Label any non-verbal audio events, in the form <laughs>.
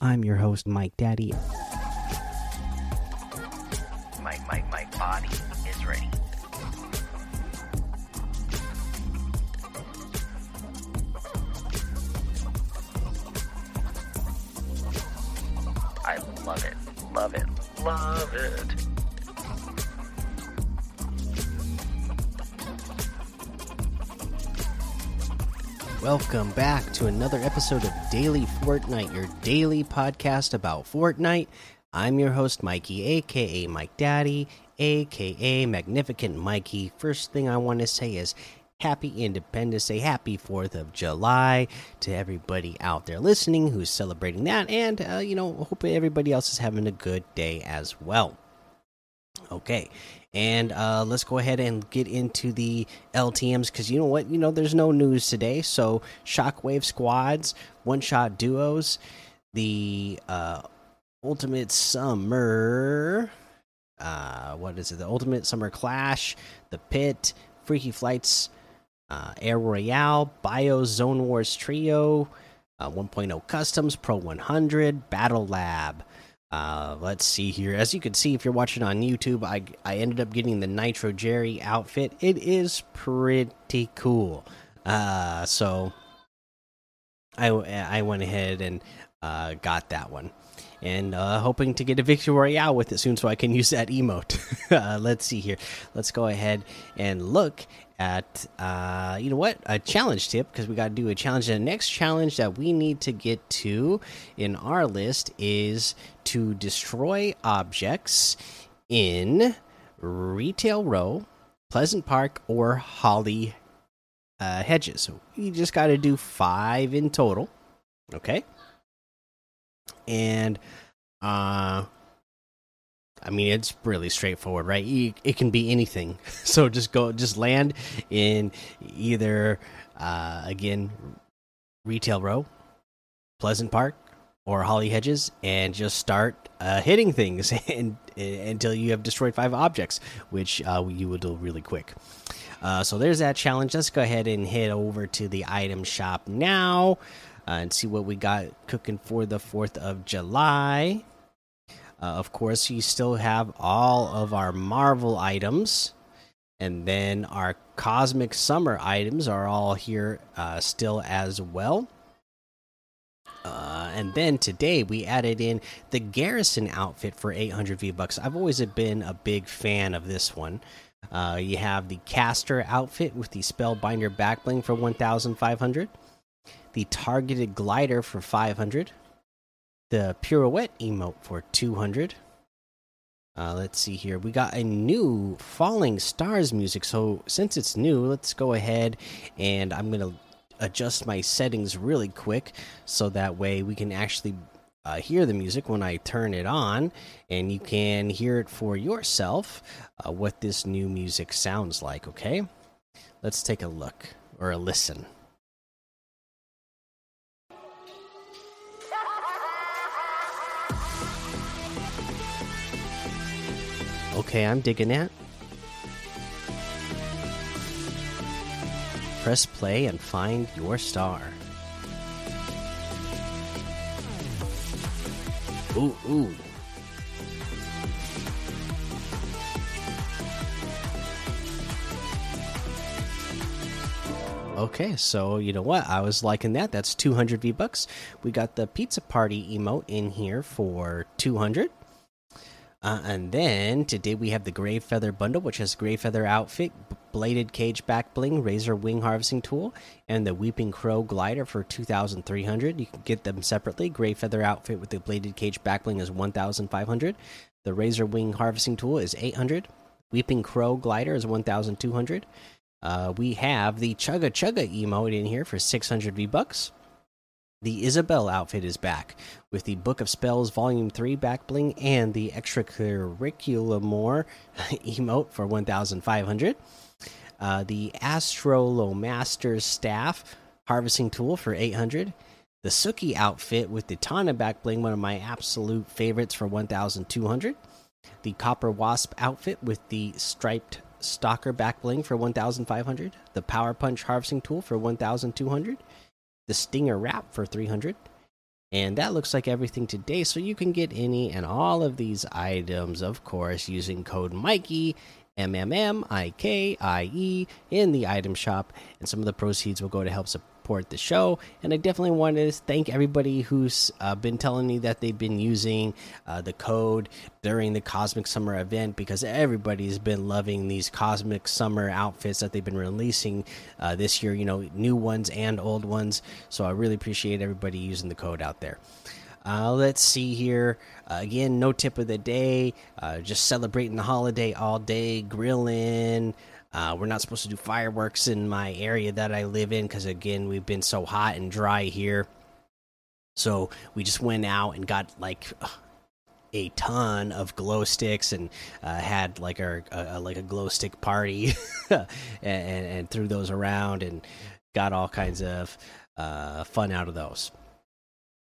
I'm your host, Mike Daddy. My, my, my body is ready. I love it, love it, love it. Welcome back to another episode of Daily Fortnite, your daily podcast about Fortnite. I'm your host, Mikey, aka Mike Daddy, aka Magnificent Mikey. First thing I want to say is Happy Independence Day, Happy 4th of July to everybody out there listening who's celebrating that. And, uh, you know, hope everybody else is having a good day as well. Okay, and uh, let's go ahead and get into the LTMs because you know what? You know, there's no news today. So, Shockwave squads, one shot duos, the uh, Ultimate Summer. Uh, what is it? The Ultimate Summer Clash, the Pit, Freaky Flights, uh, Air Royale, Bio Zone Wars Trio, uh, 1.0 Customs, Pro 100, Battle Lab. Uh, let's see here. As you can see, if you're watching on YouTube, I I ended up getting the Nitro Jerry outfit. It is pretty cool. Uh, so I I went ahead and uh, got that one, and uh, hoping to get a victory royale with it soon, so I can use that emote. <laughs> uh, let's see here. Let's go ahead and look at uh you know what? A challenge tip because we got to do a challenge. And the next challenge that we need to get to in our list is to destroy objects in retail row pleasant park or holly uh, hedges. So you just got to do five in total okay? And uh I mean, it's really straightforward, right? it can be anything. <laughs> So just go, just land in either, uh, again, retail row, Pleasant Park, or Holly Hedges, and just start uh, hitting things <laughs> and, until you have destroyed five objects, which uh, you will do really quick. Uh, so there's that challenge. Let's go ahead and head over to the item shop now uh, and see what we got cooking for the 4th of July. Uh, of course, you still have all of our Marvel items, and then our Cosmic Summer items are all here uh, still as well. Uh, and then today we added in the Garrison outfit for 800 V bucks. I've always been a big fan of this one. Uh, you have the Caster outfit with the Spellbinder backbling for 1,500, the Targeted Glider for 500 the pirouette emote for 200 uh, let's see here. We got a new falling stars music. So since it's new let's go ahead and i'm gonna adjust my settings really quick so that way we can actually uh, hear the music when i turn it on. And you can hear it for yourself uh, what this new music sounds like okay? Let's take a look or a listen Okay, I'm digging that. Press play and find your star. Ooh, ooh. Okay, so you know what? I was liking that. That's 200 V bucks. We got the pizza party emote in here for 200. Uh, and then today we have the Gray Feather bundle, which has Gray Feather outfit, bladed cage back bling, razor wing harvesting tool, and the Weeping Crow glider for 2,300. You can get them separately. Gray Feather outfit with the bladed cage back bling is 1,500. The razor wing harvesting tool is 800. Weeping Crow glider is 1,200. Uh, we have the Chugga Chugga emote in here for 600 V bucks. The Isabelle outfit is back with the Book of Spells Volume 3 back bling and the Extracurricular more <laughs> emote for 1500. Uh, the Astrolomaster's Staff Harvesting Tool for 800. The Suki outfit with the Tana back bling, one of my absolute favorites, for 1200. The Copper Wasp outfit with the Striped Stalker back bling for 1500. The Power Punch Harvesting Tool for 1200 the Stinger Wrap for 300, And that looks like everything today. So you can get any and all of these items, of course, using code Mikey, M M M I K I E, in the item shop. And some of the proceeds will go to help support the show. And I definitely want to thank everybody who's uh, been telling me that they've been using uh, the code during the Cosmic Summer event because everybody's been loving these Cosmic Summer outfits that they've been releasing uh, this year. You know, new ones and old ones. So I really appreciate everybody using the code out there. Uh, let's see here. Uh, again, no tip of the day. Uh, just celebrating the holiday all day, grilling. Uh, we're not supposed to do fireworks in my area that I live in because, again, we've been so hot and dry here. So we just went out and got like a ton of glow sticks and uh, had like our uh, like a glow stick party <laughs> and, and, and threw those around and got all kinds of uh, fun out of those.